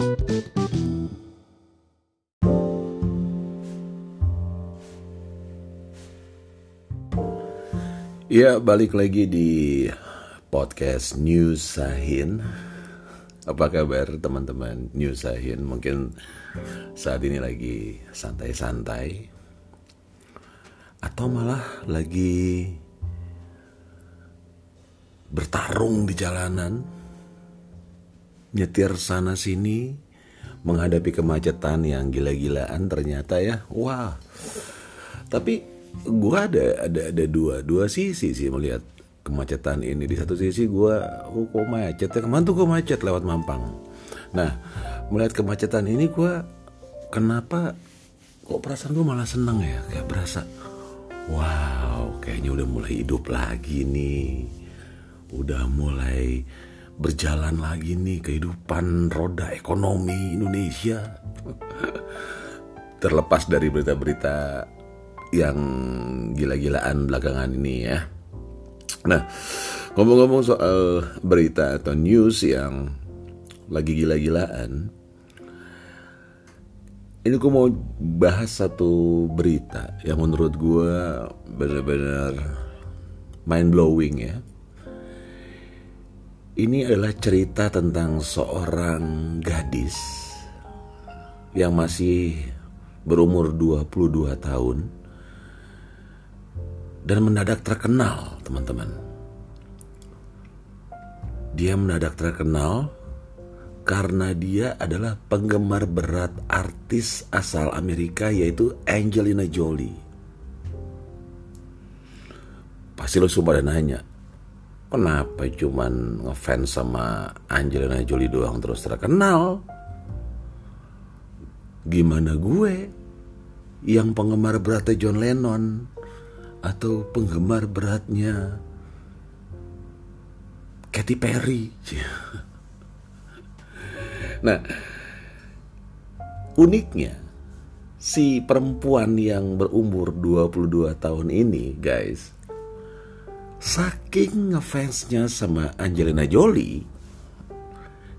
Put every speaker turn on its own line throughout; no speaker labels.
Ya, balik lagi di podcast News Sahin. Apa kabar teman-teman News Sahin? Mungkin saat ini lagi santai-santai atau malah lagi bertarung di jalanan, nyetir sana sini, menghadapi kemacetan yang gila-gilaan ternyata ya, wah. Tapi gue ada ada ada dua dua sisi sih melihat kemacetan ini. Di satu sisi gue oh kok macet ya? Ke mana tuh kok macet lewat Mampang. Nah melihat kemacetan ini gue kenapa kok perasaan gue malah seneng ya? Kayak berasa wow kayaknya udah mulai hidup lagi nih. Udah mulai berjalan lagi nih kehidupan roda ekonomi Indonesia terlepas dari berita-berita yang gila-gilaan belakangan ini ya. Nah, ngomong-ngomong soal berita atau news yang lagi gila-gilaan, ini gue mau bahas satu berita yang menurut gue benar-benar mind blowing ya. Ini adalah cerita tentang seorang gadis yang masih berumur 22 tahun dan mendadak terkenal, teman-teman. Dia mendadak terkenal karena dia adalah penggemar berat artis asal Amerika yaitu Angelina Jolie. Pasti lo semua ada nanya, kenapa cuman ngefans sama Angelina Jolie doang terus terkenal? Gimana gue yang penggemar beratnya John Lennon atau penggemar beratnya Katy Perry. Nah, uniknya si perempuan yang berumur 22 tahun ini, guys, saking ngefansnya sama Angelina Jolie,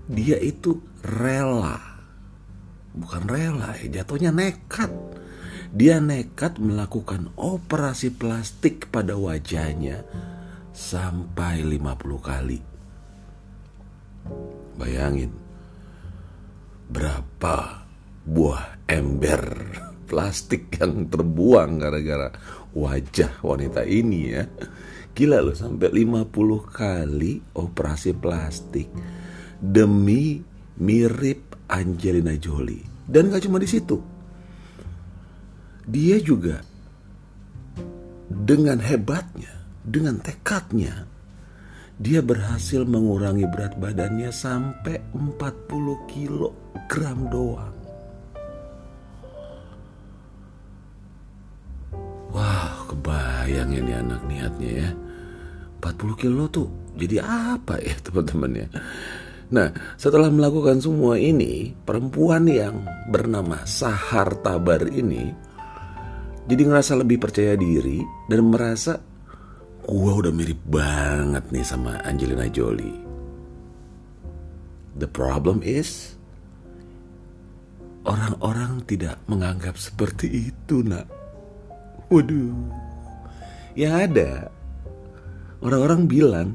dia itu rela, bukan rela, ya, jatuhnya nekat. Dia nekat melakukan operasi plastik pada wajahnya sampai 50 kali. Bayangin berapa buah ember plastik yang terbuang gara-gara wajah wanita ini ya. Gila loh sampai 50 kali operasi plastik demi mirip Angelina Jolie. Dan gak cuma di situ dia juga dengan hebatnya, dengan tekadnya, dia berhasil mengurangi berat badannya sampai 40 kilogram doang. Wah, kebayang ini anak niatnya ya. 40 kilo tuh jadi apa ya teman-teman ya. Nah, setelah melakukan semua ini, perempuan yang bernama Sahar Tabar ini jadi ngerasa lebih percaya diri dan merasa gua udah mirip banget nih sama Angelina Jolie. The problem is orang-orang tidak menganggap seperti itu, nak. Waduh. Yang ada orang-orang bilang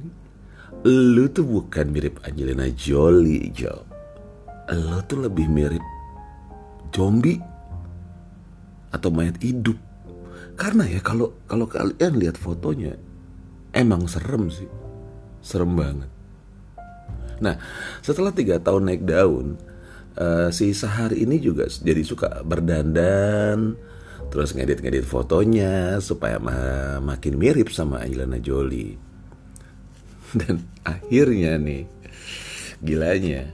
lu tuh bukan mirip Angelina Jolie, Jo. Lu tuh lebih mirip zombie atau mayat hidup. Karena ya kalau kalau kalian lihat fotonya emang serem sih. Serem banget. Nah, setelah tiga tahun naik daun, uh, si Sahar ini juga jadi suka berdandan, terus ngedit-ngedit fotonya supaya ma makin mirip sama Angelina Jolie. Dan akhirnya nih, gilanya,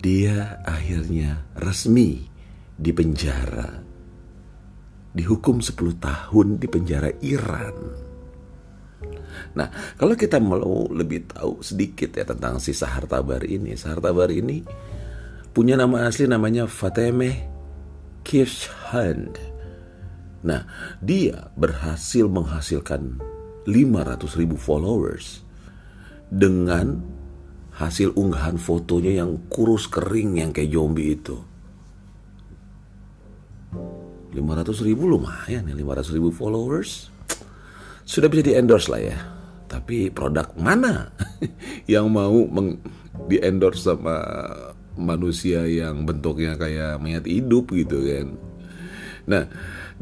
dia akhirnya resmi di penjara. Dihukum 10 tahun di penjara Iran. Nah, kalau kita mau lebih tahu sedikit ya tentang si Sahar Tabar ini. Sahar Tabar ini punya nama asli namanya Fatemeh Kirshand. Nah, dia berhasil menghasilkan 500 ribu followers dengan hasil unggahan fotonya yang kurus kering yang kayak zombie itu. 500 ribu lumayan ya 500 ribu followers sudah bisa di endorse lah ya tapi produk mana yang mau di endorse sama manusia yang bentuknya kayak mayat hidup gitu kan. Nah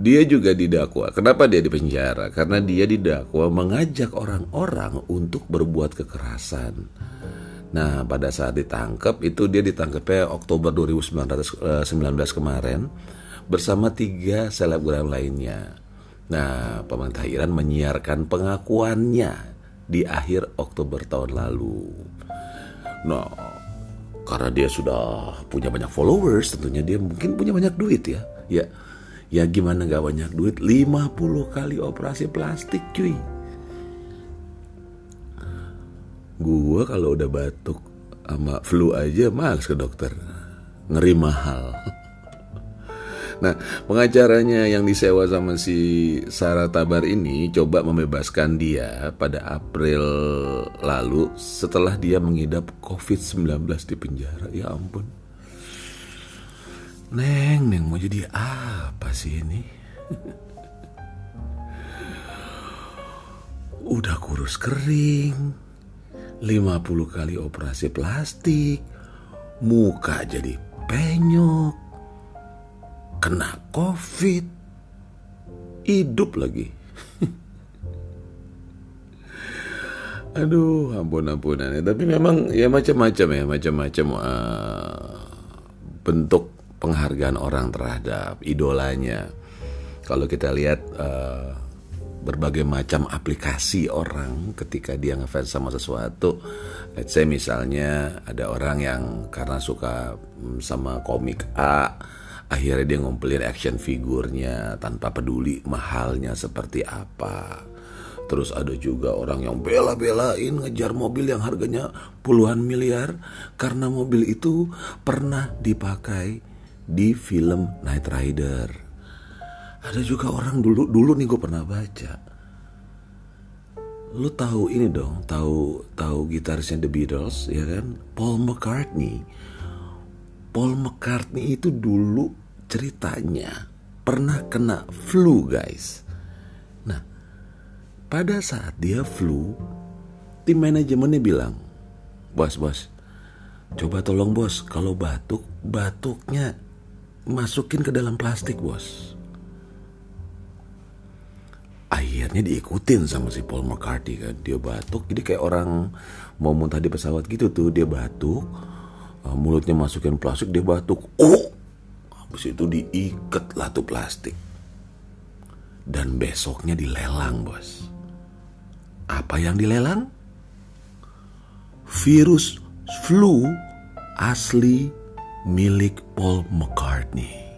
dia juga didakwa. Kenapa dia dipenjara karena dia didakwa mengajak orang-orang untuk berbuat kekerasan. Nah pada saat ditangkap itu dia ditangkapnya Oktober 2019 eh, kemarin bersama tiga selebgram lainnya. Nah, pemerintah Iran menyiarkan pengakuannya di akhir Oktober tahun lalu. Nah, karena dia sudah punya banyak followers, tentunya dia mungkin punya banyak duit ya. Ya, ya gimana gak banyak duit? 50 kali operasi plastik cuy. Gua kalau udah batuk sama flu aja males ke dokter. Ngeri mahal. Nah, pengacaranya yang disewa sama si Sarah Tabar ini coba membebaskan dia pada April lalu setelah dia mengidap COVID-19 di penjara. Ya ampun. Neng, Neng mau jadi apa sih ini? Udah kurus kering, 50 kali operasi plastik, muka jadi penyok, kena covid. Hidup lagi. Aduh ampun ampunan tapi memang ya macam-macam ya macam-macam uh, bentuk penghargaan orang terhadap idolanya. Kalau kita lihat uh, berbagai macam aplikasi orang ketika dia ngefans sama sesuatu. Let's say misalnya ada orang yang karena suka mm, sama komik A Akhirnya dia ngumpulin action figurnya tanpa peduli mahalnya seperti apa. Terus ada juga orang yang bela-belain ngejar mobil yang harganya puluhan miliar karena mobil itu pernah dipakai di film Night Rider. Ada juga orang dulu dulu nih gue pernah baca. Lu tahu ini dong, tahu tahu gitarisnya The Beatles ya kan? Paul McCartney. Paul McCartney itu dulu ceritanya pernah kena flu guys. Nah, pada saat dia flu, tim manajemennya bilang, bos bos, coba tolong bos, kalau batuk, batuknya masukin ke dalam plastik bos. Akhirnya diikutin sama si Paul McCartney kan, dia batuk, jadi kayak orang mau muntah di pesawat gitu tuh, dia batuk, mulutnya masukin plastik, dia batuk, oh Itu diikat latu plastik. Dan besoknya dilelang, bos. Apa yang dilelang? Virus flu asli milik Paul McCartney.